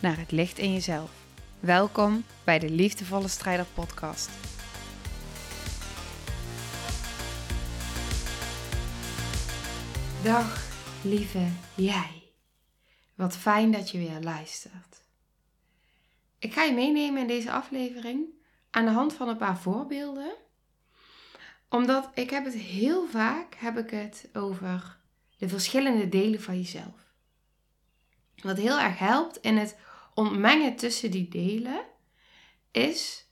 naar het licht in jezelf. Welkom bij de Liefdevolle Strijder Podcast. Dag, lieve jij. Wat fijn dat je weer luistert. Ik ga je meenemen in deze aflevering aan de hand van een paar voorbeelden. Omdat ik heb het heel vaak heb ik het over de verschillende delen van jezelf. Wat heel erg helpt in het ontmengen tussen die delen is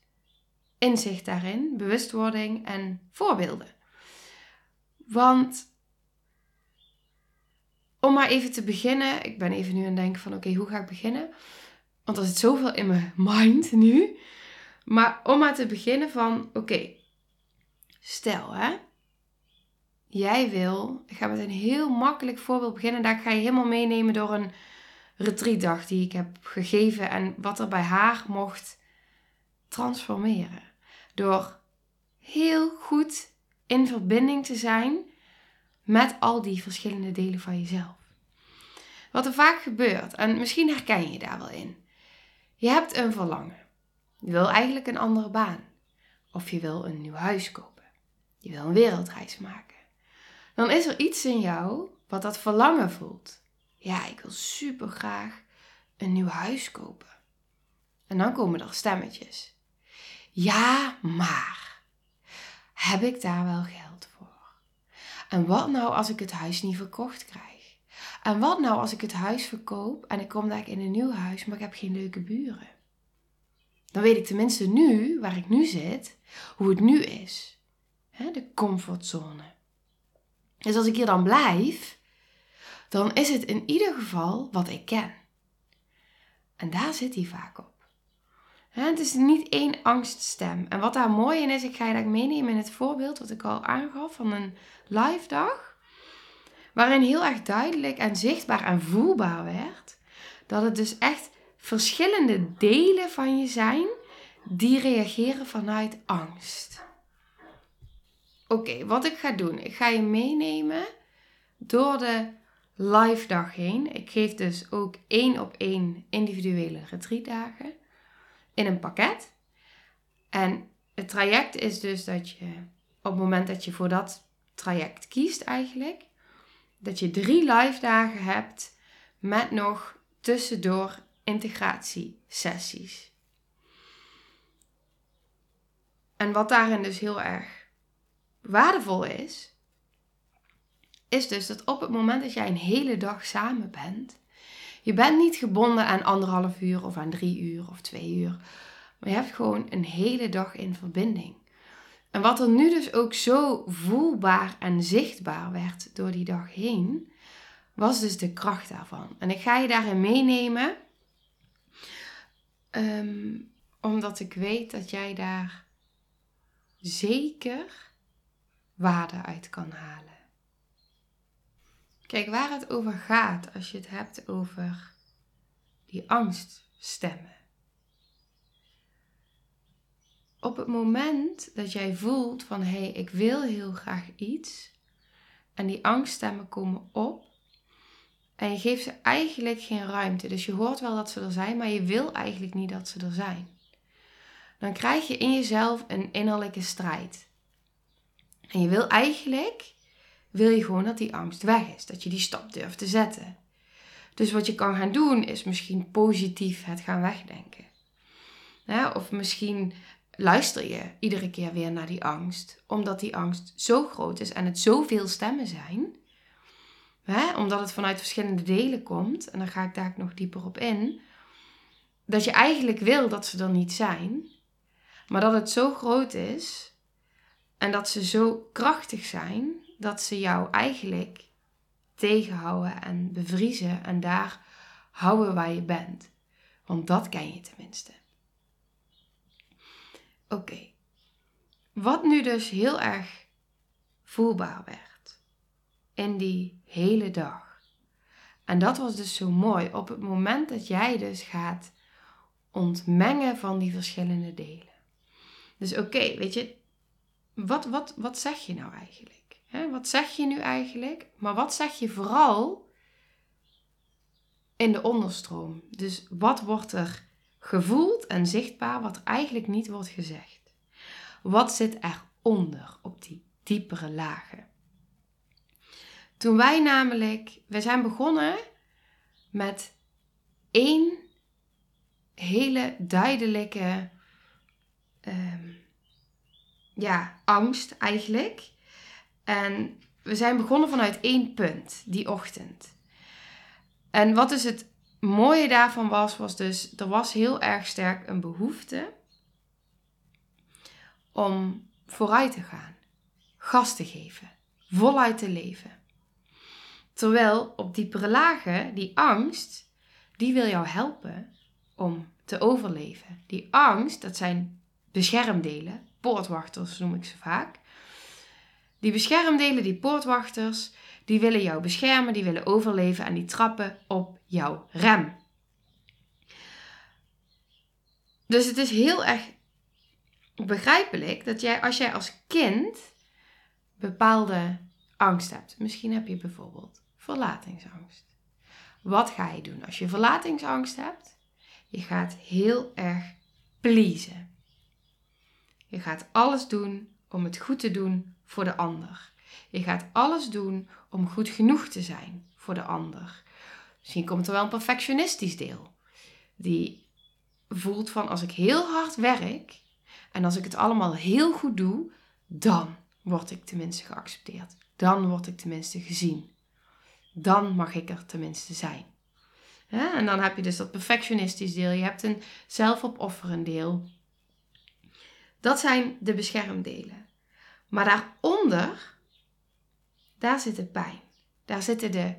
inzicht daarin, bewustwording en voorbeelden. Want om maar even te beginnen, ik ben even nu aan het denken van oké, hoe ga ik beginnen? Want er zit zoveel in mijn mind nu. Maar om maar te beginnen van oké, stel hè, jij wil, ik ga met een heel makkelijk voorbeeld beginnen. Daar ga je helemaal meenemen door een retreatdag die ik heb gegeven en wat er bij haar mocht transformeren. Door heel goed in verbinding te zijn met al die verschillende delen van jezelf. Wat er vaak gebeurt, en misschien herken je daar wel in. Je hebt een verlangen. Je wil eigenlijk een andere baan. Of je wil een nieuw huis kopen. Je wil een wereldreis maken. Dan is er iets in jou wat dat verlangen voelt. Ja, ik wil super graag een nieuw huis kopen. En dan komen er stemmetjes. Ja, maar heb ik daar wel geld voor? En wat nou als ik het huis niet verkocht krijg? En wat nou als ik het huis verkoop en ik kom daar in een nieuw huis, maar ik heb geen leuke buren? Dan weet ik tenminste nu, waar ik nu zit, hoe het nu is. De comfortzone. Dus als ik hier dan blijf, dan is het in ieder geval wat ik ken. En daar zit hij vaak op. Het is niet één angststem. En wat daar mooi in is, ik ga je dat meenemen in het voorbeeld wat ik al aangaf van een live dag. Waarin heel erg duidelijk en zichtbaar en voelbaar werd dat het dus echt verschillende delen van je zijn die reageren vanuit angst. Oké, wat ik ga doen, ik ga je meenemen door de live dag heen. Ik geef dus ook één op één individuele retreatdagen in een pakket. En het traject is dus dat je op het moment dat je voor dat traject kiest eigenlijk, dat je drie live dagen hebt met nog tussendoor integratiesessies. En wat daarin dus heel erg waardevol is, is dus dat op het moment dat jij een hele dag samen bent, je bent niet gebonden aan anderhalf uur of aan drie uur of twee uur, maar je hebt gewoon een hele dag in verbinding. En wat er nu dus ook zo voelbaar en zichtbaar werd door die dag heen, was dus de kracht daarvan. En ik ga je daarin meenemen, ehm, omdat ik weet dat jij daar zeker waarde uit kan halen. Kijk, waar het over gaat als je het hebt over die angststemmen. Op het moment dat jij voelt van hé, hey, ik wil heel graag iets en die angststemmen komen op en je geeft ze eigenlijk geen ruimte. Dus je hoort wel dat ze er zijn, maar je wil eigenlijk niet dat ze er zijn. Dan krijg je in jezelf een innerlijke strijd. En je wil eigenlijk wil je gewoon dat die angst weg is. Dat je die stap durft te zetten. Dus wat je kan gaan doen is misschien positief het gaan wegdenken. of misschien luister je iedere keer weer naar die angst, omdat die angst zo groot is en het zoveel stemmen zijn. omdat het vanuit verschillende delen komt, en dan ga ik daar nog dieper op in. Dat je eigenlijk wil dat ze er niet zijn, maar dat het zo groot is en dat ze zo krachtig zijn dat ze jou eigenlijk tegenhouden en bevriezen en daar houden waar je bent. Want dat ken je tenminste. Oké. Wat nu dus heel erg voelbaar werd in die hele dag. En dat was dus zo mooi. Op het moment dat jij dus gaat ontmengen van die verschillende delen. Dus oké, weet je, wat, wat, wat zeg je nou eigenlijk? Wat zeg je nu eigenlijk? Maar wat zeg je vooral in de onderstroom? Dus wat wordt er gevoeld en zichtbaar wat eigenlijk niet wordt gezegd? Wat zit eronder op die diepere lagen? Toen wij namelijk, we zijn begonnen met één hele duidelijke um, ja, angst eigenlijk. En we zijn begonnen vanuit één punt, die ochtend. En wat dus het mooie daarvan was, was dus, er was heel erg sterk een behoefte om vooruit te gaan, gas te geven, voluit te leven. Terwijl op diepere lagen, die angst, die wil jou helpen om te overleven. Die angst, dat zijn beschermdelen, poortwachters noem ik ze vaak. Die beschermdelen, die poortwachters, die willen jou beschermen, die willen overleven en die trappen op jouw rem. Dus het is heel erg begrijpelijk dat jij, als jij als kind bepaalde angst hebt, misschien heb je bijvoorbeeld verlatingsangst. Wat ga je doen als je verlatingsangst hebt? Je gaat heel erg pleasen. Je gaat alles doen om het goed te doen voor de ander. Je gaat alles doen om goed genoeg te zijn voor de ander. Misschien komt er wel een perfectionistisch deel. Die voelt van als ik heel hard werk en als ik het allemaal heel goed doe, dan word ik tenminste geaccepteerd. Dan word ik tenminste gezien. Dan mag ik er tenminste zijn. En dan heb je dus dat perfectionistisch deel. Je hebt een zelfopofferend deel. Dat zijn de beschermdelen. Maar daaronder, daar zit de pijn. Daar zitten de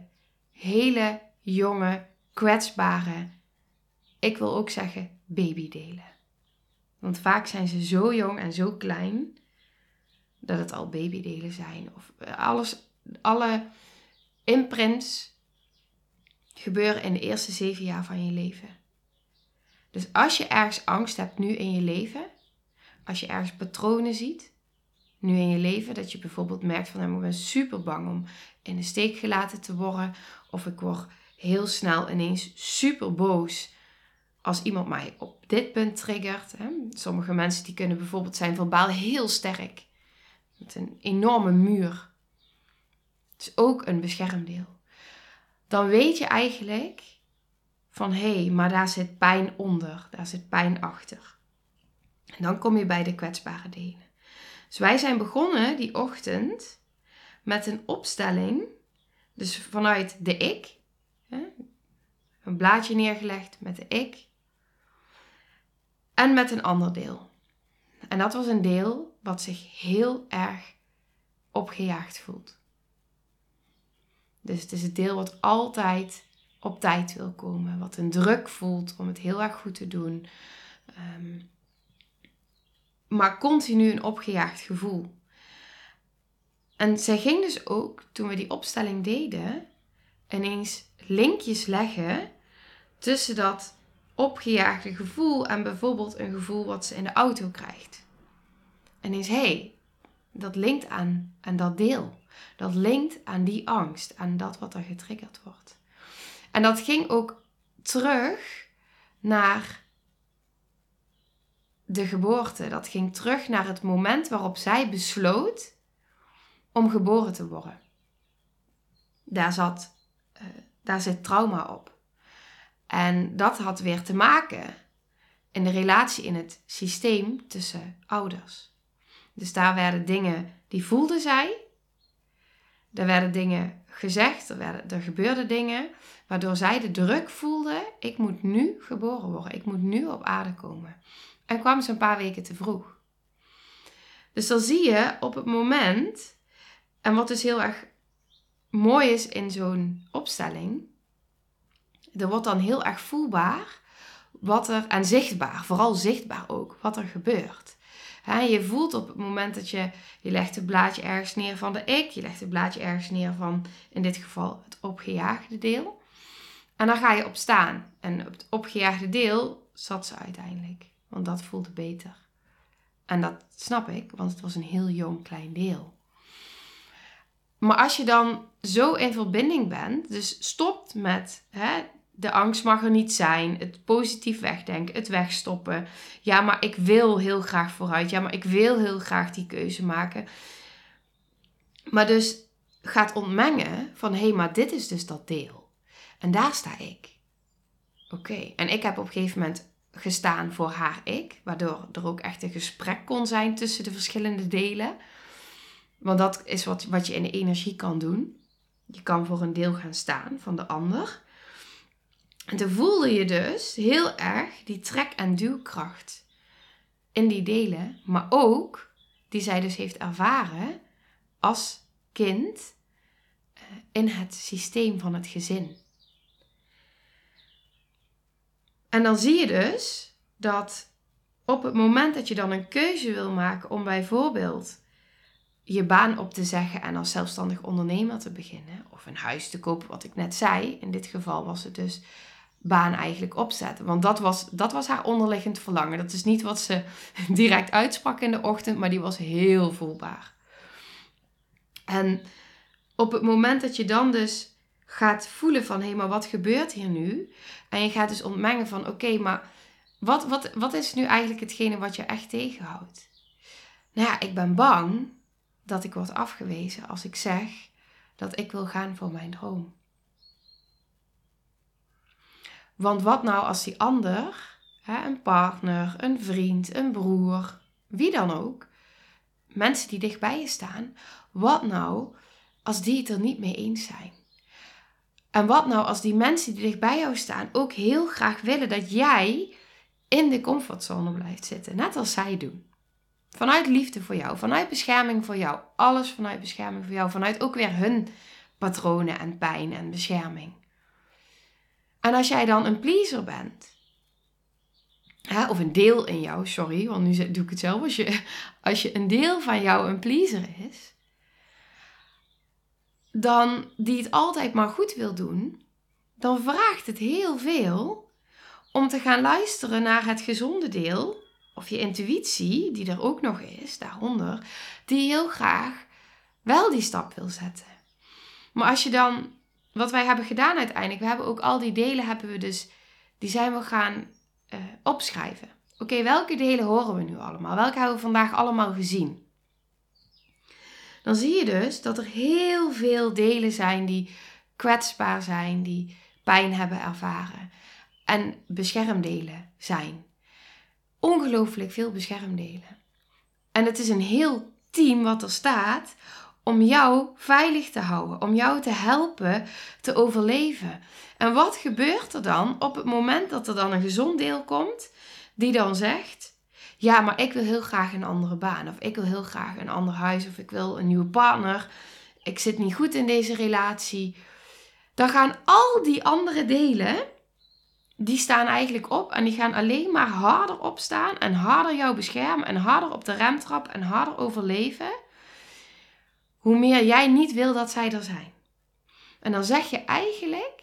hele jonge, kwetsbare, ik wil ook zeggen babydelen. Want vaak zijn ze zo jong en zo klein dat het al babydelen zijn. Of eh, alles, alle imprints gebeuren in de eerste zeven jaar van je leven. Dus als je ergens angst hebt nu in je leven, als je ergens patronen ziet, nu in je leven, dat je bijvoorbeeld merkt van ik ben super bang om in de steek gelaten te worden, of ik word heel snel ineens super boos als iemand mij op dit punt triggert. Hè. Sommige mensen die kunnen bijvoorbeeld zijn verbaal heel sterk, met een enorme muur. Het is ook een beschermdeel. Dan weet je eigenlijk van hé, hey, maar daar zit pijn onder, daar zit pijn achter. En dan kom je bij de kwetsbare delen. Dus wij zijn begonnen die ochtend met een opstelling. Dus vanuit de ik. Een blaadje neergelegd met de ik. En met een ander deel. En dat was een deel wat zich heel erg opgejaagd voelt. Dus het is het deel wat altijd op tijd wil komen. Wat een druk voelt om het heel erg goed te doen. Um, maar continu een opgejaagd gevoel. En zij ging dus ook, toen we die opstelling deden, ineens linkjes leggen tussen dat opgejaagde gevoel en bijvoorbeeld een gevoel wat ze in de auto krijgt. En eens, hé, hey, dat linkt aan, aan dat deel. Dat linkt aan die angst, aan dat wat er getriggerd wordt. En dat ging ook terug naar de geboorte. Dat ging terug naar het moment waarop zij besloot om geboren te worden. Daar, zat, uh, daar zit trauma op. En dat had weer te maken in de relatie in het systeem tussen ouders. Dus daar werden dingen die voelde zij. Er werden dingen gezegd, er, werden, er gebeurden dingen waardoor zij de druk voelde: ik moet nu geboren worden, ik moet nu op aarde komen. En kwam ze een paar weken te vroeg. Dus dan zie je op het moment, en wat dus heel erg mooi is in zo'n opstelling, er wordt dan heel erg voelbaar wat er, en zichtbaar, vooral zichtbaar ook, wat er gebeurt. je voelt op het moment dat je, je legt het blaadje ergens neer van de ik, je legt het blaadje ergens neer van, in dit geval, het opgejaagde deel. En dan ga je op staan. En op het opgejaagde deel zat ze uiteindelijk, want dat voelde beter. En dat snap ik, want het was een heel jong klein deel. Maar als je dan zo in verbinding bent, dus stopt met hè, de angst mag er niet zijn, het positief wegdenken, het wegstoppen. Ja, maar ik wil heel graag vooruit. Ja, maar ik wil heel graag die keuze maken. Maar dus gaat ontmengen van hé, hey, maar dit is dus dat deel. En daar sta ik. Oké, en ik heb op een gegeven moment gestaan voor haar ik, waardoor er ook echt een gesprek kon zijn tussen de verschillende delen. Want dat is wat, wat je in de energie kan doen. Je kan voor een deel gaan staan van de ander. En toen voelde je dus heel erg die trek- en duwkracht in die delen, maar ook die zij dus heeft ervaren als kind eh, in het systeem van het gezin. En dan zie je dus dat op het moment dat je dan een keuze wil maken om bijvoorbeeld je baan op te zeggen en als zelfstandig ondernemer te beginnen, of een huis te kopen, wat ik net zei, in dit geval was het dus baan eigenlijk opzetten. Want dat was, dat was haar onderliggend verlangen. Dat is niet wat ze direct uitsprak in de ochtend, maar die was heel voelbaar. En op het moment dat je dan dus gaat voelen van hé, hey, maar wat gebeurt hier nu? En je gaat dus ontmengen van oké, maar wat, wat, wat is nu eigenlijk hetgene wat je echt tegenhoudt? Nou ja, ik ben bang dat ik word afgewezen als ik zeg dat ik wil gaan voor mijn droom. Want wat nou als die ander, hè, een partner, een vriend, een broer, wie dan ook, mensen die dichtbij je staan, wat nou als die het er niet mee eens zijn? En wat nou als die mensen die dicht bij jou staan ook heel graag willen dat jij in de comfortzone blijft zitten, net als zij doen? Vanuit liefde voor jou, vanuit bescherming voor jou, alles vanuit bescherming voor jou, vanuit ook weer hun patronen en pijn en bescherming. En als jij dan een pleaser bent, hè, of een deel in jou, sorry, want nu doe ik het zelf, als je, als je een deel van jou een pleaser is, dan die het altijd maar goed wil doen, dan vraagt het heel veel om te gaan luisteren naar het gezonde deel, of je intuïtie, die er ook nog is, daaronder, die heel graag wel die stap wil zetten. Maar als je dan, wat wij hebben gedaan uiteindelijk, we hebben ook al die delen, hebben we dus, die zijn we gaan uh, opschrijven. Oké, welke delen horen we nu allemaal? Welke hebben we vandaag allemaal gezien? Dan zie je dus dat er heel veel delen zijn die kwetsbaar zijn, die pijn hebben ervaren. En beschermdelen zijn. Ongelooflijk veel beschermdelen. En het is een heel team wat er staat om jou veilig te houden, om jou te helpen te overleven. En wat gebeurt er dan op het moment dat er dan een gezond deel komt, die dan zegt: ja, maar ik wil heel graag een andere baan. Of ik wil heel graag een ander huis. Of ik wil een nieuwe partner. Ik zit niet goed in deze relatie. Dan gaan al die andere delen, die staan eigenlijk op. En die gaan alleen maar harder opstaan. En harder jou beschermen. En harder op de rem trappen. En harder overleven. Hoe meer jij niet wil dat zij er zijn. En dan zeg je eigenlijk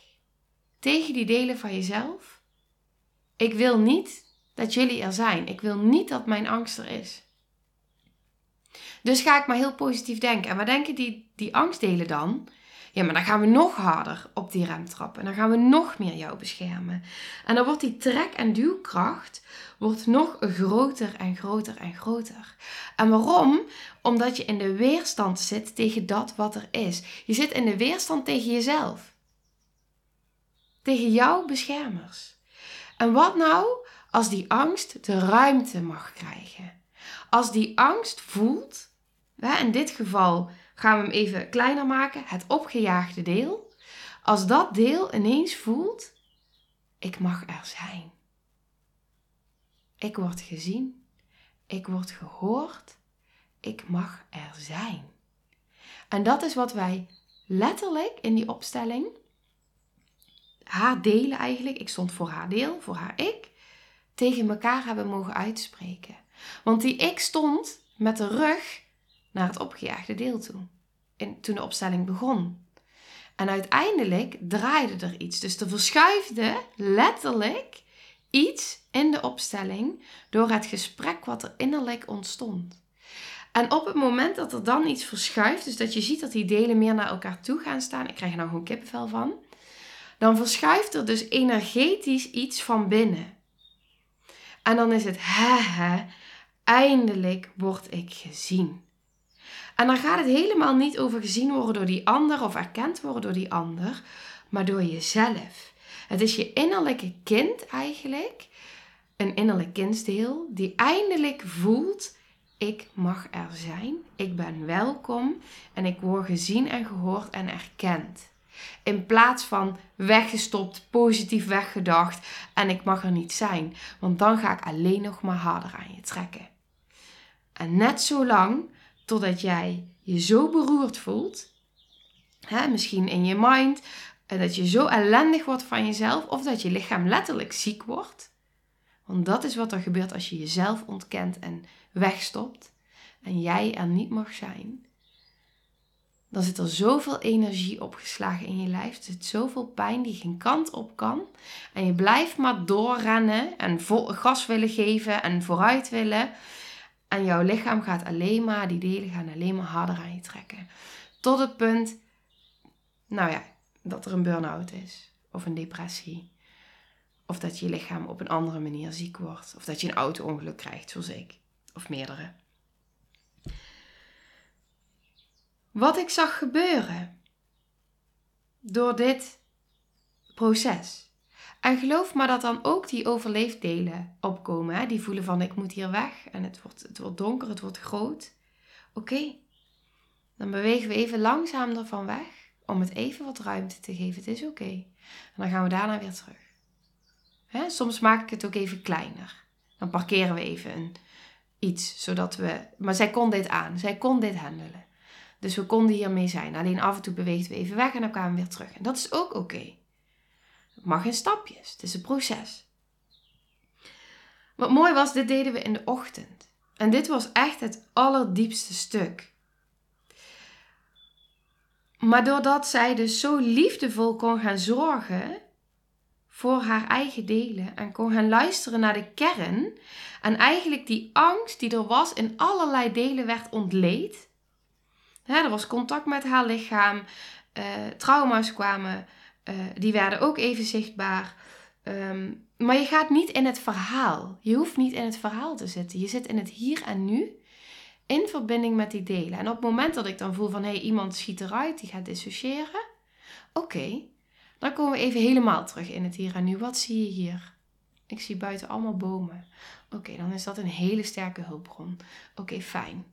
tegen die delen van jezelf: Ik wil niet dat jullie er zijn. Ik wil niet dat mijn angst er is. Dus ga ik maar heel positief denken. En wat denken die, die angstdelen dan? Ja, maar dan gaan we nog harder op die rem trappen. En dan gaan we nog meer jou beschermen. En dan wordt die trek- en duwkracht wordt nog groter en groter en groter. En waarom? Omdat je in de weerstand zit tegen dat wat er is. Je zit in de weerstand tegen jezelf. Tegen jouw beschermers. En wat nou als die angst de ruimte mag krijgen. Als die angst voelt, in dit geval gaan we hem even kleiner maken, het opgejaagde deel. Als dat deel ineens voelt, ik mag er zijn. Ik word gezien, ik word gehoord, ik mag er zijn. En dat is wat wij letterlijk in die opstelling, haar delen eigenlijk, ik stond voor haar deel, voor haar ik, tegen elkaar hebben mogen uitspreken. Want die ik stond met de rug naar het opgejaagde deel toe. In, toen de opstelling begon. En uiteindelijk draaide er iets. Dus er verschuifde letterlijk iets in de opstelling door het gesprek wat er innerlijk ontstond. En op het moment dat er dan iets verschuift, dus dat je ziet dat die delen meer naar elkaar toe gaan staan, ik krijg er nou gewoon kippenvel van, dan verschuift er dus energetisch iets van binnen. En dan is het, hè, eindelijk word ik gezien. En dan gaat het helemaal niet over gezien worden door die ander of erkend worden door die ander, maar door jezelf. Het is je innerlijke kind eigenlijk, een innerlijk kindsdeel, die eindelijk voelt: ik mag er zijn, ik ben welkom en ik word gezien en gehoord en erkend. In plaats van weggestopt, positief weggedacht en ik mag er niet zijn, want dan ga ik alleen nog maar harder aan je trekken. En net zo lang totdat jij je zo beroerd voelt, hè, misschien in je mind, dat je zo ellendig wordt van jezelf, of dat je lichaam letterlijk ziek wordt. Want dat is wat er gebeurt als je jezelf ontkent en wegstopt en jij er niet mag zijn. Dan zit er zoveel energie opgeslagen in je lijf. Er zit zoveel pijn die geen kant op kan. En je blijft maar doorrennen en gas willen geven en vooruit willen. En jouw lichaam gaat alleen maar, die delen gaan alleen maar harder aan je trekken. Tot het punt, nou ja, dat er een burn-out is. Of een depressie. Of dat je lichaam op een andere manier ziek wordt. Of dat je een auto-ongeluk krijgt, zoals ik. Of meerdere. Wat ik zag gebeuren door dit proces. En geloof maar dat dan ook die overleefdelen opkomen. Hè? Die voelen van ik moet hier weg en het wordt, het wordt donker, het wordt groot. Oké, dan bewegen we even langzaam ervan weg om het even wat ruimte te geven. Het is oké. En dan gaan we daarna weer terug. Hè? Soms maak ik het ook even kleiner. Dan parkeren we even iets, zodat we... Maar zij kon dit aan. Zij kon dit handelen. Dus we konden hiermee zijn. Alleen af en toe beweegden we even weg en dan kwamen we weer terug. En dat is ook oké. Het mag in stapjes. Het is een proces. Wat mooi was, dit deden we in de ochtend. En dit was echt het allerdiepste stuk. Maar doordat zij dus zo liefdevol kon gaan zorgen voor haar eigen delen en kon gaan luisteren naar de kern en eigenlijk die angst die er was in allerlei delen werd ontleed. Hè, er was contact met haar lichaam, uh, trauma's kwamen, uh, die werden ook even zichtbaar. Um, maar je gaat niet in het verhaal. Je hoeft niet in het verhaal te zitten. Je zit in het hier en nu in verbinding met die delen. En op het moment dat ik dan voel van hé, hey, iemand schiet eruit, die gaat dissociëren. Oké, dan komen we even helemaal terug in het hier en nu. Wat zie je hier? Ik zie buiten allemaal bomen. Oké, dan is dat een hele sterke hulpbron. Oké, fijn.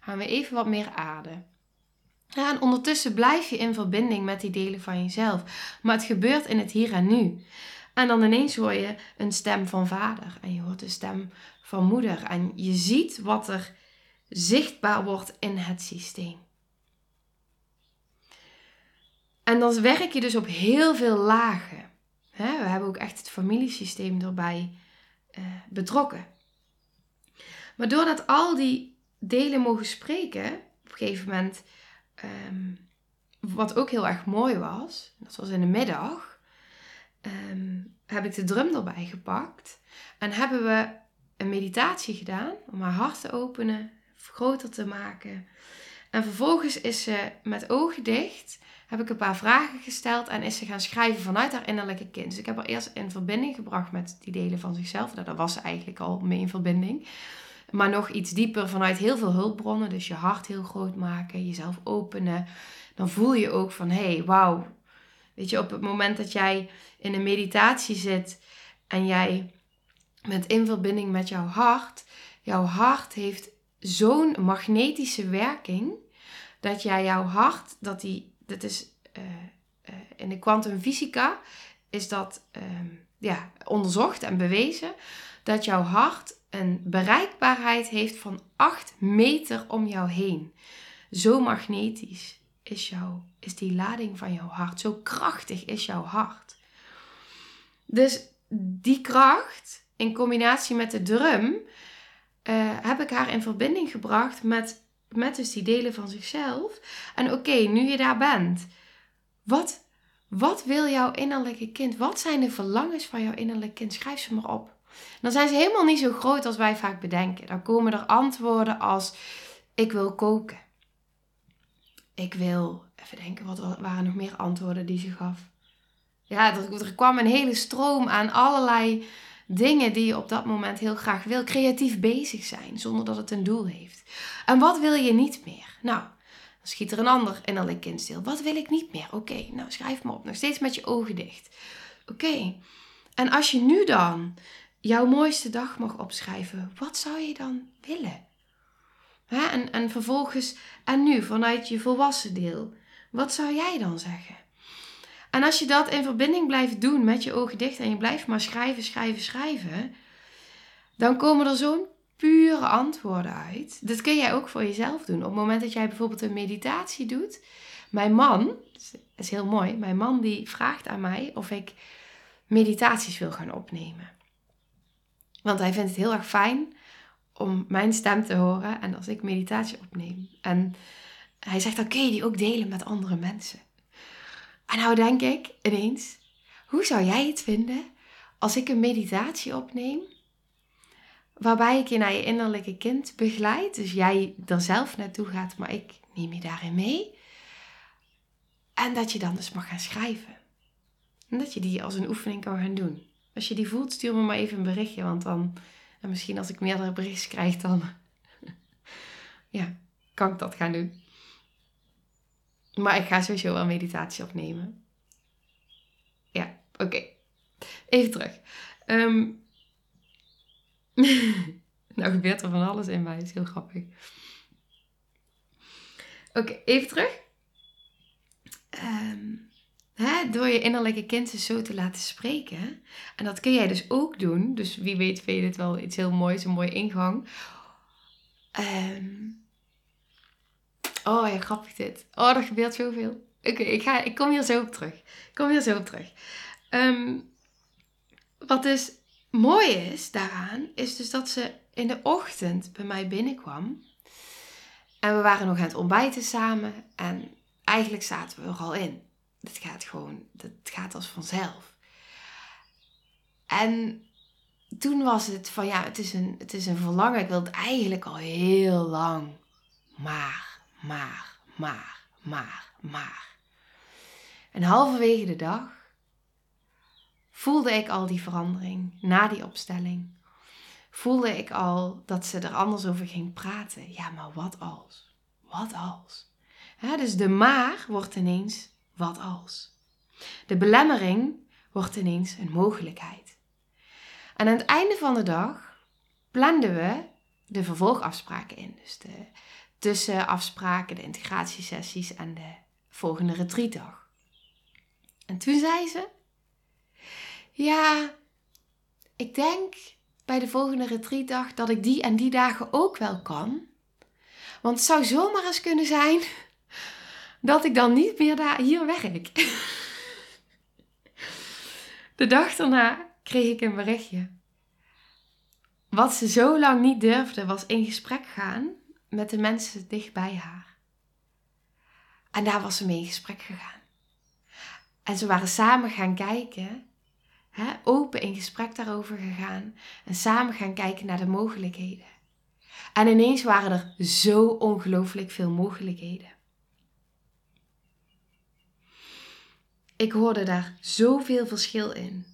Gaan we even wat meer aarde. Ja, en ondertussen blijf je in verbinding met die delen van jezelf. Maar het gebeurt in het hier en nu. En dan ineens hoor je een stem van vader. En je hoort de stem van moeder. En je ziet wat er zichtbaar wordt in het systeem. En dan werk je dus op heel veel lagen. we hebben ook echt het familiesysteem erbij uh, betrokken. Maar doordat al die delen mogen spreken, op een gegeven moment, um, wat ook heel erg mooi was, dat was in de middag, um, heb ik de drum erbij gepakt en hebben we een meditatie gedaan om haar hart te openen, groter te maken. En vervolgens is ze met ogen dicht, heb ik een paar vragen gesteld en is ze gaan schrijven vanuit haar innerlijke kind. Dus ik heb haar eerst in verbinding gebracht met die delen van zichzelf. Nou, daar was ze eigenlijk al mee in verbinding. Maar nog iets dieper vanuit heel veel hulpbronnen. Dus je hart heel groot maken, jezelf openen. Dan voel je ook van, hé, hey, wauw. Weet je, op het moment dat jij in een meditatie zit en jij bent in verbinding met jouw hart. Jouw hart heeft zo'n magnetische werking dat jij jouw hart, dat die, dat is uh, uh, in de kwantumfysica is dat ehm, ja, onderzocht en bewezen dat jouw hart een bereikbaarheid heeft van 8 meter om jou heen. Zo magnetisch is, jouw, is die lading van jouw hart. Zo krachtig is jouw hart. Dus die kracht in combinatie met de drum eh, heb ik haar in verbinding gebracht met, met dus die delen van zichzelf. En oké, nu je daar bent, wat, wat wil jouw innerlijke kind? Wat zijn de verlangens van jouw innerlijke kind? Schrijf ze maar op. dan zijn ze helemaal niet zo groot als wij vaak bedenken. Dan komen er antwoorden als: Ik wil koken. Ik wil, even denken, wat waren nog meer antwoorden die ze gaf? Ja, er, kwam een hele stroom aan allerlei dingen die je op dat moment heel graag wil. Creatief bezig zijn zonder dat het een doel heeft. En wat wil je niet meer? Nou, dan schiet er een ander kind stil. Wat wil ik niet meer? Oké, nou schrijf maar op. Nog steeds met je ogen dicht. Oké. En als je nu dan jouw mooiste dag mag opschrijven, wat zou je dan willen? En, en vervolgens, en nu vanuit je volwassen deel, wat zou jij dan zeggen? En als je dat in verbinding blijft doen met je ogen dicht en je blijft maar schrijven, schrijven, schrijven, dan komen er zo'n pure antwoorden uit. Dat kun jij ook voor jezelf doen. Op het moment dat jij bijvoorbeeld een meditatie doet. Mijn man, dat is heel mooi, mijn man die vraagt aan mij of ik meditaties wil gaan opnemen. Want hij vindt het heel erg fijn om mijn stem te horen en als ik meditatie opneem. En hij zegt, dan kun je die ook delen met andere mensen. En nou denk ik ineens, hoe zou jij het vinden als ik een meditatie opneem, waarbij ik je naar je innerlijke kind begeleid, dus jij er zelf naartoe gaat, maar ik neem je daarin mee, en dat je dan dus mag gaan schrijven. En dat je die als een oefening kan gaan doen. Als je die voelt, stuur me maar even een berichtje, want dan, en misschien als ik meerdere berichtjes krijg, dan ja, kan ik dat gaan doen. Maar ik ga sowieso wel meditatie opnemen. Ja, oké. Even terug. Ehm, nou gebeurt er van alles in mij. Dat is heel grappig. Oké, even terug. Ehm, door je innerlijke kind zo te laten spreken. En dat kun jij dus ook doen. Dus wie weet vind je dit wel iets heel moois, een mooie ingang. Um, Oh ja, grappig dit. Oh, er gebeurt zoveel. Oké, ik ik, ik kom hier zo op terug. Ik kom hier zo op terug. Ehm, wat dus mooi is daaraan, is dus dat ze in de ochtend bij mij binnenkwam. En we waren nog aan het ontbijten samen. En eigenlijk zaten we er al in. Het gaat gewoon, het gaat als vanzelf. En toen was het van ja, het is een, het is een verlangen. Ik wil het eigenlijk al heel lang. Maar maar, maar, maar, maar. En halverwege de dag voelde ik al die verandering na die opstelling. Voelde ik al dat ze er anders over ging praten. Ja, maar wat als? Wat als? dus de maar wordt ineens wat als. De belemmering wordt ineens een mogelijkheid. En aan het einde van de dag planden we de vervolgafspraken in. Dus de, tussen afspraken, de integratiesessies en de volgende retreatdag. En toen zei ze: Ja, ik denk bij de volgende retreatdag dat ik die en die dagen ook wel kan. Want het zou zomaar eens kunnen zijn dat ik dan niet meer daar, hier werk. De dag daarna kreeg ik een berichtje. Wat ze zo lang niet durfde was in gesprek gaan met de mensen dicht bij haar. En daar was ze mee in gesprek gegaan. En ze waren samen gaan kijken, hè, open in gesprek daarover gegaan en samen gaan kijken naar de mogelijkheden. En ineens waren er zo ongelooflijk veel mogelijkheden. Ik hoorde daar zoveel verschil in.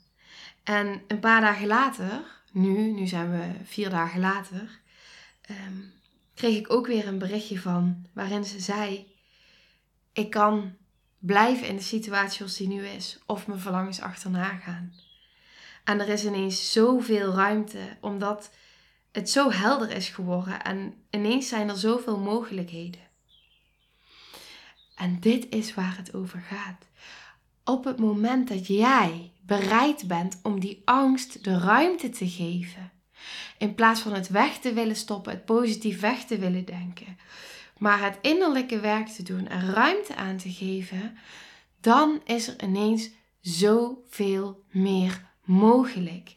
En een paar dagen later, nu, nu zijn we vier dagen later, ehm, kreeg ik ook weer een berichtje van waarin ze zei: Ik kan blijven in de situatie zoals die nu is, of mijn verlangens achterna gaan. En er is ineens zoveel ruimte, omdat het zo helder is geworden en ineens zijn er zoveel mogelijkheden. En dit is waar het over gaat. Op het moment dat jij bereid bent om die angst de ruimte te geven, in plaats van het weg te willen stoppen, het positief weg te willen denken, maar het innerlijke werk te doen en ruimte aan te geven, dan is er ineens zoveel meer mogelijk.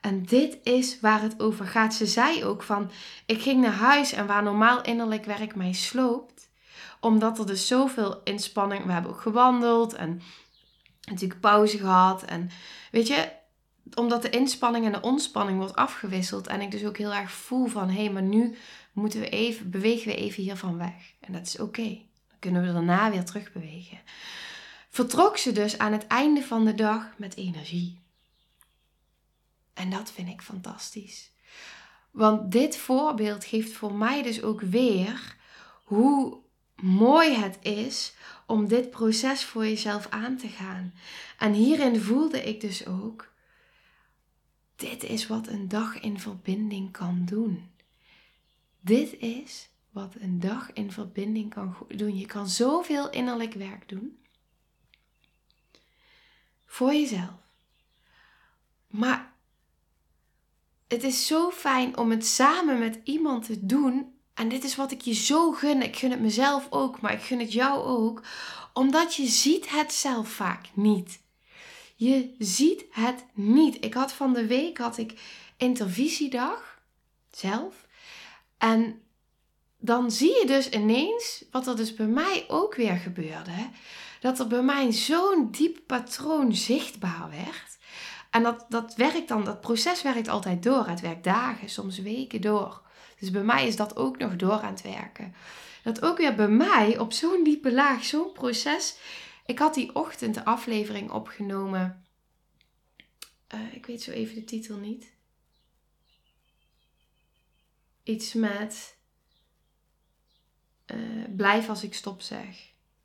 En dit is waar het over gaat. Ze zei ook van, ik ging naar huis en waar normaal innerlijk werk mij sloopt, omdat er dus zoveel inspanning, we hebben ook gewandeld en natuurlijk pauze gehad en weet je, omdat de inspanning en de ontspanning wordt afgewisseld en ik dus ook heel erg voel van, hé, hey, maar nu moeten we even, bewegen we even hiervan weg. En dat is oké. Dan kunnen we daarna weer terug bewegen. Vertrok ze dus aan het einde van de dag met energie. En dat vind ik fantastisch. Want dit voorbeeld geeft voor mij dus ook weer hoe mooi het is om dit proces voor jezelf aan te gaan. En hierin voelde ik dus ook, dit is wat een dag in verbinding kan doen. Dit is wat een dag in verbinding kan doen. Je kan zoveel innerlijk werk doen. Voor jezelf. Maar het is zo fijn om het samen met iemand te doen. En dit is wat ik je zo gun. Ik gun het mezelf ook, maar ik gun het jou ook. Omdat je ziet het zelf vaak niet. Je ziet het niet. Ik had van de week had ik intervisiedag zelf. En dan zie je dus ineens, wat er dus bij mij ook weer gebeurde, dat er bij mij zo'n diep patroon zichtbaar werd. En dat, dat werkt dan, dat proces werkt altijd door. Het werkt dagen, soms weken door. Dus bij mij is dat ook nog door aan het werken. Dat ook weer bij mij op zo'n diepe laag, zo'n proces. Ik had die ochtend de aflevering opgenomen. Uh, ik weet zo even de titel niet. Iets met. Uh, blijf als ik stop zeg.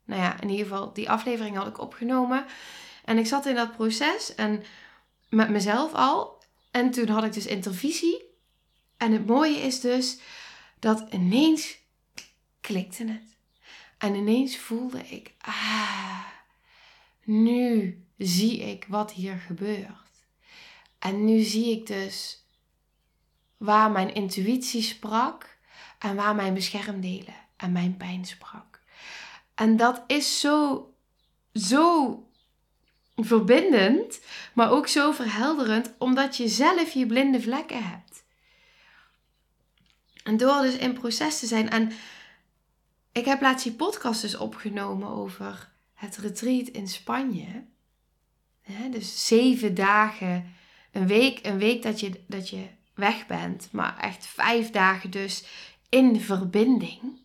Nou ja, in ieder geval, die aflevering had ik opgenomen. En ik zat in dat proces en met mezelf al. En toen had ik dus intervisie. En het mooie is dus dat ineens klikte het. En ineens voelde ik, ah, nu zie ik wat hier gebeurt. En nu zie ik dus waar mijn intuïtie sprak en waar mijn beschermdelen en mijn pijn sprak. En dat is zo, zo verbindend, maar ook zo verhelderend, omdat je zelf je blinde vlekken hebt. En door dus in proces te zijn. En ik heb laatst die podcast dus opgenomen over het retreat in Spanje. dus zeven dagen, een week, een week dat je, dat je weg bent, maar echt vijf dagen dus in verbinding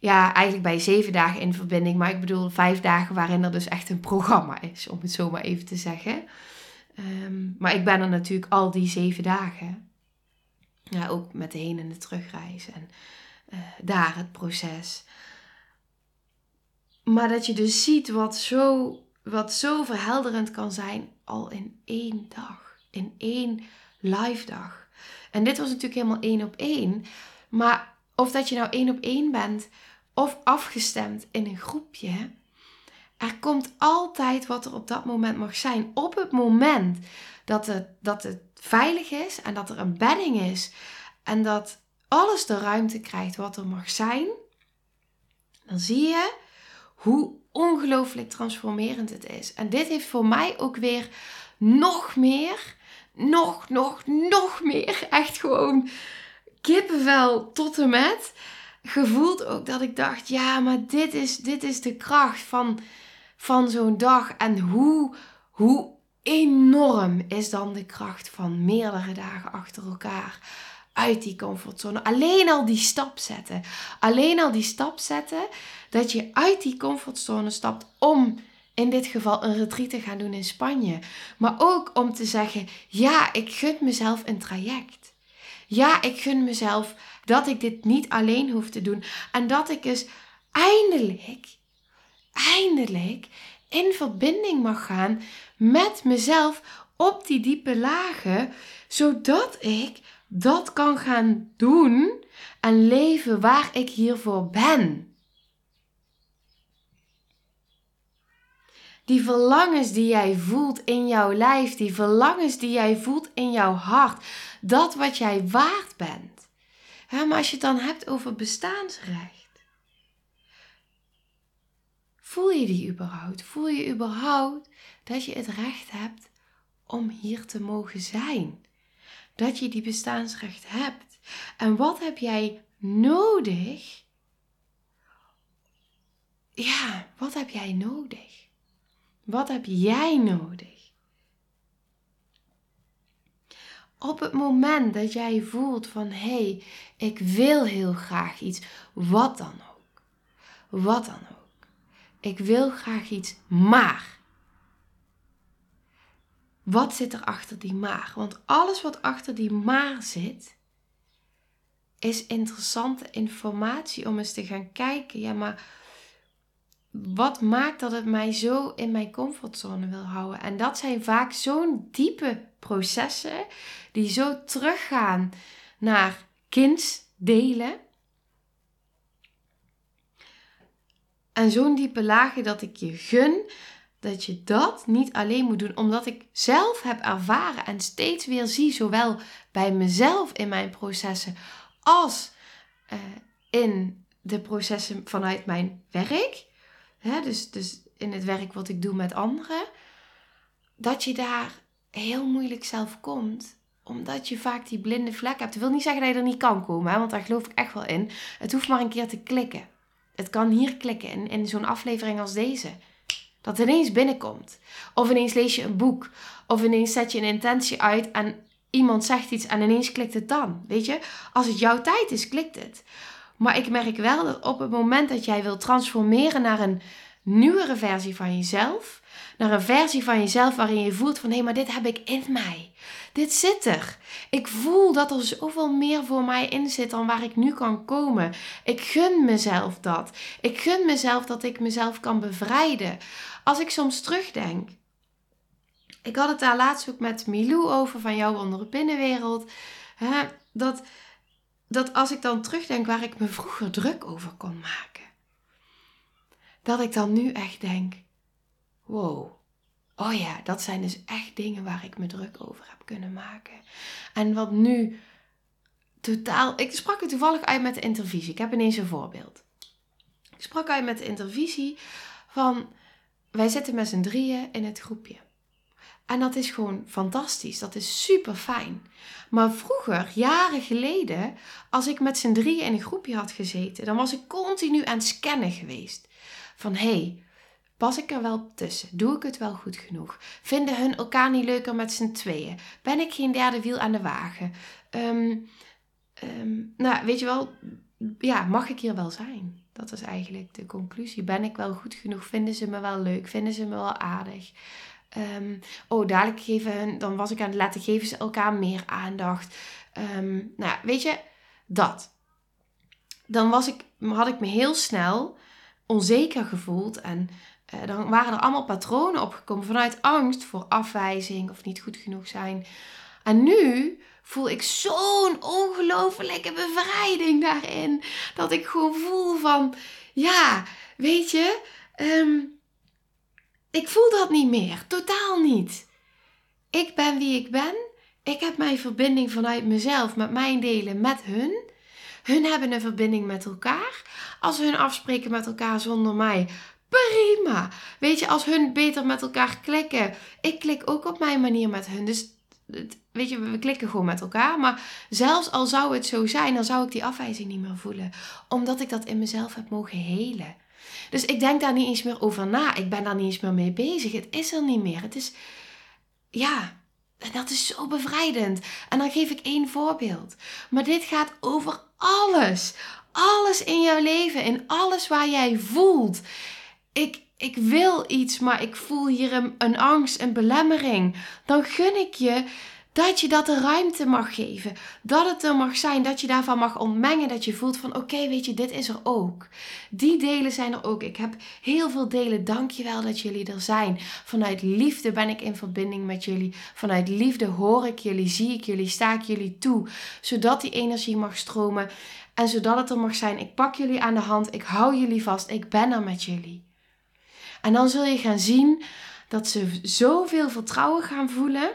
ja, eigenlijk bij zeven dagen in verbinding. Maar ik bedoel vijf dagen waarin er dus echt een programma is, om het zo maar even te zeggen. Ehm, maar ik ben er natuurlijk al die zeven dagen. Ja, ook met de heen- en de terugreis. En uh, daar het proces. Maar dat je dus ziet wat zo, wat zo verhelderend kan zijn al in één dag. In één live dag. En dit was natuurlijk helemaal één op één. Maar of dat je nou één op één bent of afgestemd in een groepje. Er komt altijd wat er op dat moment mag zijn. Op het moment dat het, dat het veilig is en dat er een bedding is en dat alles de ruimte krijgt wat er mag zijn, dan zie je hoe ongelooflijk transformerend het is. En dit heeft voor mij ook weer nog meer, nog, nog, nog meer, echt gewoon kippenvel tot en met gevoeld ook dat ik dacht, ja, maar dit is, dit is de kracht van, van zo'n dag. En hoe, hoe enorm is dan de kracht van meerdere dagen achter elkaar uit die comfortzone. Alleen al die stap zetten. Alleen al die stap zetten dat je uit die comfortzone stapt om in dit geval een retreat te gaan doen in Spanje. Maar ook om te zeggen, ja, ik gun mezelf een traject. Ja, ik gun mezelf dat ik dit niet alleen hoef te doen. En dat ik dus eindelijk, eindelijk in verbinding mag gaan met mezelf op die diepe lagen, zodat ik dat kan gaan doen en leven waar ik hiervoor ben. Die verlangens die jij voelt in jouw lijf, die verlangens die jij voelt in jouw hart, dat wat jij waard bent. maar als je het dan hebt over bestaansrecht, voel je die überhaupt? Voel je überhaupt dat je het recht hebt om hier te mogen zijn. Dat je die bestaansrecht hebt. En wat heb jij nodig? Ja, wat heb jij nodig? Wat heb jij nodig? Op het moment dat jij voelt van hé, hey, ik wil heel graag iets, wat dan ook. Wat dan ook. Ik wil graag iets, maar. Wat zit er achter die maar? Want alles wat achter die maar zit, is interessante informatie om eens te gaan kijken. Ja, maar wat maakt dat het mij zo in mijn comfortzone wil houden? En dat zijn vaak zo'n diepe processen die zo teruggaan naar kindsdelen. En zo'n diepe lagen dat ik je gun dat je dat niet alleen moet doen, omdat ik zelf heb ervaren en steeds weer zie, zowel bij mezelf in mijn processen als uh, in de processen vanuit mijn werk. Hè, dus, dus in het werk wat ik doe met anderen. Dat je daar heel moeilijk zelf komt omdat je vaak die blinde vlek hebt. Dat wil niet zeggen dat je er niet kan komen, hè, want daar geloof ik echt wel in. Het hoeft maar een keer te klikken. Het kan hier klikken in, in zo'n aflevering als deze. Dat ineens binnenkomt. Of ineens lees je een boek. Of ineens zet je een intentie uit en iemand zegt iets en ineens klikt het dan. Weet je, als het jouw tijd is, klikt het. Maar ik merk wel dat op het moment dat jij wil transformeren naar een nieuwere versie van jezelf, naar een versie van jezelf waarin je voelt van hé, hey, maar dit heb ik in mij. Dit zit er. Ik voel dat er zoveel meer voor mij in zit dan waar ik nu kan komen. Ik gun mezelf dat. Ik gun mezelf dat ik mezelf kan bevrijden. Als ik soms terugdenk. Ik had het daar laatst ook met Milou over van jouw andere binnenwereld. Hè, dat dat als ik dan terugdenk waar ik me vroeger druk over kon maken, dat ik dan nu echt denk: wow, oh ja, dat zijn dus echt dingen waar ik me druk over heb kunnen maken. En wat nu totaal. Ik sprak er toevallig uit met de intervisie. Ik heb ineens een voorbeeld. Ik sprak uit met de intervisie van: wij zitten met z'n drieën in het groepje. En dat is gewoon fantastisch. Dat is super fijn. Maar vroeger, jaren geleden, als ik met z'n drieën in een groepje had gezeten, dan was ik continu aan het scannen geweest. Van hé, hey, pas ik er wel tussen? Doe ik het wel goed genoeg? Vinden hun elkaar niet leuker met z'n tweeën? Ben ik geen derde wiel aan de wagen? Ehm, ehm, nou, weet je wel, ja, mag ik hier wel zijn? Dat is eigenlijk de conclusie. Ben ik wel goed genoeg? Vinden ze me wel leuk? Vinden ze me wel aardig? Um, oh, dadelijk geven hun, dan was ik aan het letten, geven ze elkaar meer aandacht. Nou weet je, dat. Dan was ik, had ik me heel snel onzeker gevoeld en dan waren er allemaal patronen opgekomen vanuit angst voor afwijzing of niet goed genoeg zijn. En nu voel ik zo'n ongelofelijke bevrijding daarin. Dat ik gewoon voel van, ja, weet je, um, ik voel dat niet meer. Totaal niet. Ik ben wie ik ben. Ik heb mijn verbinding vanuit mezelf met mijn delen met hun. Hun hebben een verbinding met elkaar. Als hun afspreken met elkaar zonder mij, prima. Weet je, als hun beter met elkaar klikken. Ik klik ook op mijn manier met hun. Dus weet je, we klikken gewoon met elkaar. Maar zelfs al zou het zo zijn, dan zou ik die afwijzing niet meer voelen. Omdat ik dat in mezelf heb mogen helen. Dus ik denk daar niet eens meer over na. Ik ben daar niet eens meer mee bezig. Het is er niet meer. Het is, ja, dat is zo bevrijdend. En dan geef ik één voorbeeld. Maar dit gaat over alles. Alles in jouw leven. In alles waar jij voelt. Ik, ik wil iets, maar ik voel hier een, angst, een belemmering. Dan gun ik je dat je dat de ruimte mag geven. Dat het er mag zijn. Dat je daarvan mag ontmengen. Dat je voelt van oké, weet je, dit is er ook. Die delen zijn er ook. Ik heb heel veel delen. Dank je wel dat jullie er zijn. Vanuit liefde ben ik in verbinding met jullie. Vanuit liefde hoor ik jullie, zie ik jullie, sta ik jullie toe. Zodat die energie mag stromen. En zodat het er mag zijn. Ik pak jullie aan de hand. Ik hou jullie vast. Ik ben er met jullie. En dan zul je gaan zien dat ze zoveel vertrouwen gaan voelen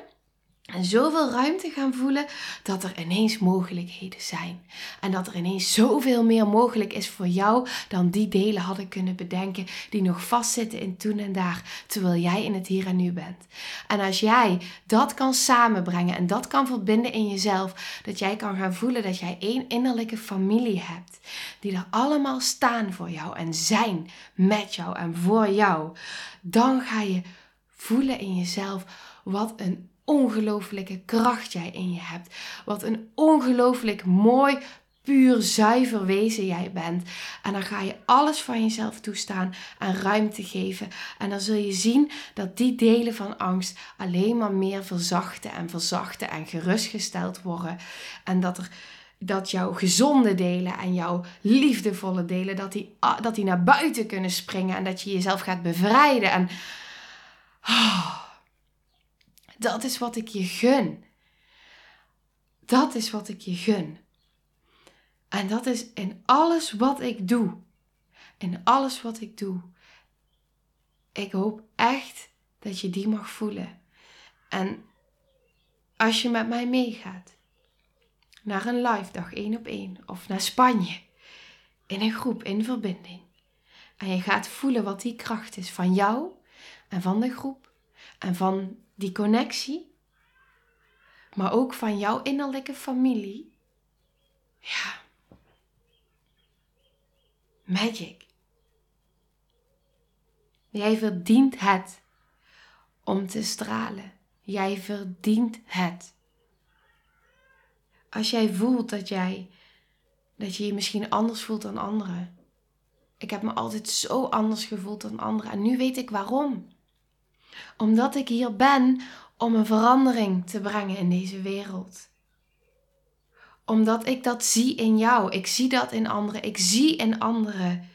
En zoveel ruimte gaan voelen dat er ineens mogelijkheden zijn. En dat er ineens zoveel meer mogelijk is voor jou dan die delen hadden kunnen bedenken die nog vastzitten in toen en daar, terwijl jij in het hier en nu bent. En als jij dat kan samenbrengen en dat kan verbinden in jezelf, dat jij kan gaan voelen dat jij één innerlijke familie hebt, die er allemaal staan voor jou en zijn met jou en voor jou, dan ga je voelen in jezelf wat een ongelooflijke kracht jij in je hebt. Wat een ongelooflijk mooi, puur, zuiver wezen jij bent. En dan ga je alles van jezelf toestaan en ruimte geven. En dan zul je zien dat die delen van angst alleen maar meer verzachten en verzachten en gerustgesteld worden. En dat er dat jouw gezonde delen en jouw liefdevolle delen, dat die, dat die naar buiten kunnen springen en dat je jezelf gaat bevrijden. En oh, dat is wat ik je gun. Dat is wat ik je gun. En dat is in alles wat ik doe. In alles wat ik doe. Ik hoop echt dat je die mag voelen. En als je met mij meegaat naar een live dag één op één of naar Spanje in een groep in verbinding en je gaat voelen wat die kracht is van jou en van de groep en van die connectie, maar ook van jouw innerlijke familie. Ja. Magic. Jij verdient het om te stralen. Jij verdient het. Als jij voelt dat jij dat je je misschien anders voelt dan anderen. Ik heb me altijd zo anders gevoeld dan anderen en nu weet ik waarom omdat ik hier ben om een verandering te brengen in deze wereld. Omdat ik dat zie in jou. Ik zie dat in anderen. Ik zie in anderen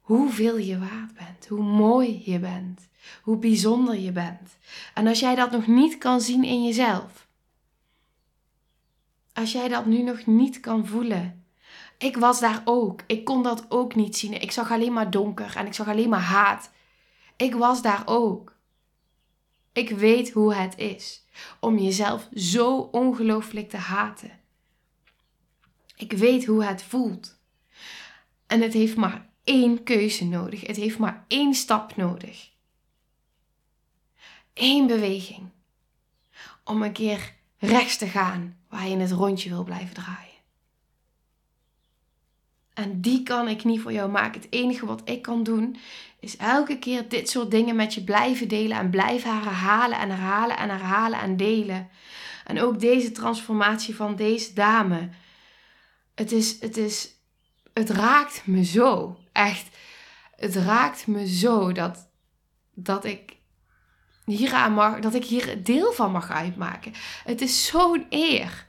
hoeveel je waard bent. Hoe mooi je bent. Hoe bijzonder je bent. En als jij dat nog niet kan zien in jezelf. Als jij dat nu nog niet kan voelen. Ik was daar ook. Ik kon dat ook niet zien. Ik zag alleen maar donker en ik zag alleen maar haat. Ik was daar ook. Ik weet hoe het is om jezelf zo ongelooflijk te haten. Ik weet hoe het voelt. En het heeft maar één keuze nodig. Het heeft maar één stap nodig. Eén beweging. Om een keer rechts te gaan waar je het rondje wil blijven draaien. En die kan ik niet voor jou maken. Het enige wat ik kan doen is elke keer dit soort dingen met je blijven delen en blijven herhalen en herhalen en herhalen en delen. En ook deze transformatie van deze dame. Het is, het is, het raakt me zo. Echt, het raakt me zo dat, dat ik hieraan mag, dat ik hier deel van mag uitmaken. Het is zo'n eer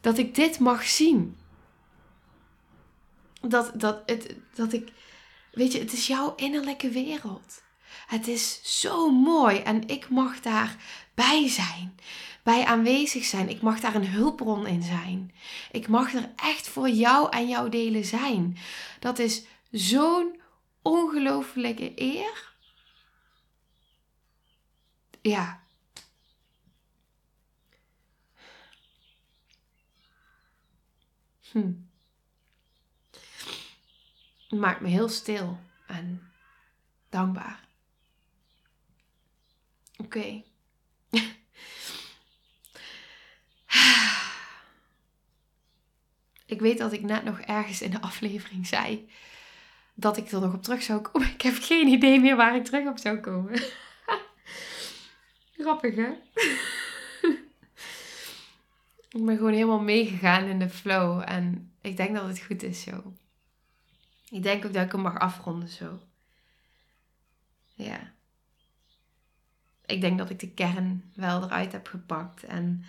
dat ik dit mag zien dat, dat, het, dat ik, weet je, het is jouw innerlijke wereld. Het is zo mooi en ik mag daarbij zijn, bij aanwezig zijn. Ik mag daar een hulpbron in zijn. Ik mag er echt voor jou en jouw delen zijn. Dat is zo'n ongelofelijke eer. Ja. Hm maakt me heel stil en dankbaar. Oké. ik weet dat ik net nog ergens in de aflevering zei dat ik er nog op terug zou komen. Ik heb geen idee meer waar ik terug op zou komen. Grappig, hè? ik ben gewoon helemaal meegegaan in de flow en ik denk dat het goed is zo. Ik denk ook dat ik hem mag afronden zo. Ja. Ik denk dat ik de kern wel eruit heb gepakt. En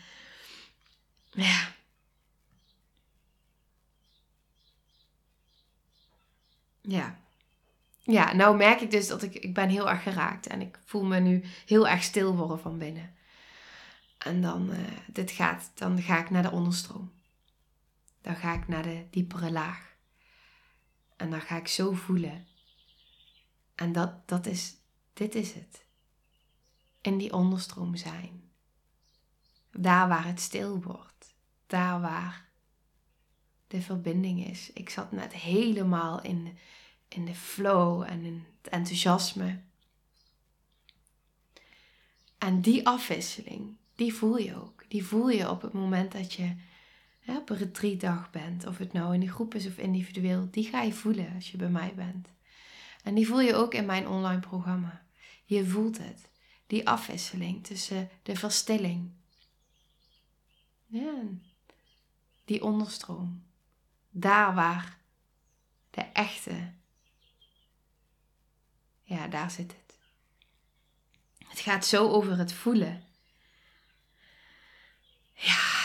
ja. Ja. Ja, nou merk ik dus dat ik, ik ben heel erg geraakt. En ik voel me nu heel erg stil worden van binnen. En dan, uh, dit gaat, dan ga ik naar de onderstroom. Dan ga ik naar de diepere laag. En dan ga ik zo voelen. En dat, dat is, dit is het. In die onderstroom zijn. Daar waar het stil wordt. Daar waar de verbinding is. Ik zat net helemaal in, in de flow en in het enthousiasme. En die afwisseling, die voel je ook. Die voel je op het moment dat je hè, op een retreatdag bent. Of het nou in de groep is of individueel. Die ga je voelen als je bij mij bent. En die voel je ook in mijn online programma. Je voelt het. Die afwisseling tussen de verstilling. Ja, die onderstroom. Daar waar de echte. Ja, daar zit het. Het gaat zo over het voelen. Ja,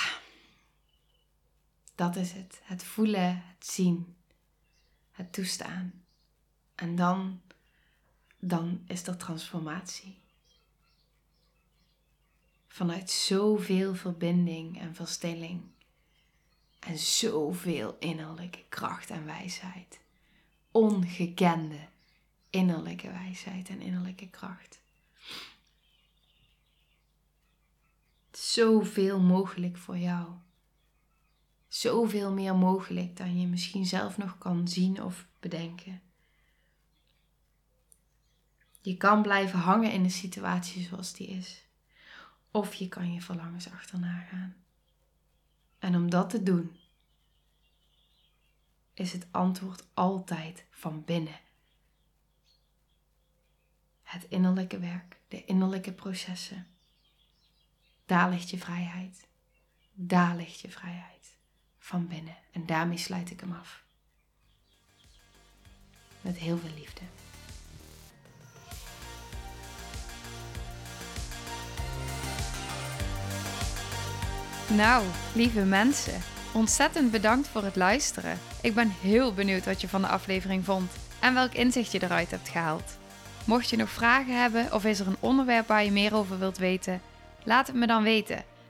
dat is het. Het voelen, het zien, het toestaan. En dan, dan is er transformatie. Vanuit zoveel verbinding en verstilling. En zoveel innerlijke kracht en wijsheid. Ongekende innerlijke wijsheid en innerlijke kracht. Zoveel mogelijk voor jou. Zoveel meer mogelijk dan je misschien zelf nog kan zien of bedenken. Je kan blijven hangen in de situatie zoals die is. Of je kan je verlangens achterna gaan. En om dat te doen, is het antwoord altijd van binnen. Het innerlijke werk, de innerlijke processen. Daar ligt je vrijheid. Daar ligt je vrijheid. Van binnen. En daarmee sluit ik hem af. Met heel veel liefde. Nou, lieve mensen, ontzettend bedankt voor het luisteren. Ik ben heel benieuwd wat je van de aflevering vond en welk inzicht je eruit hebt gehaald. Mocht je nog vragen hebben of is er een onderwerp waar je meer over wilt weten, laat het me dan weten.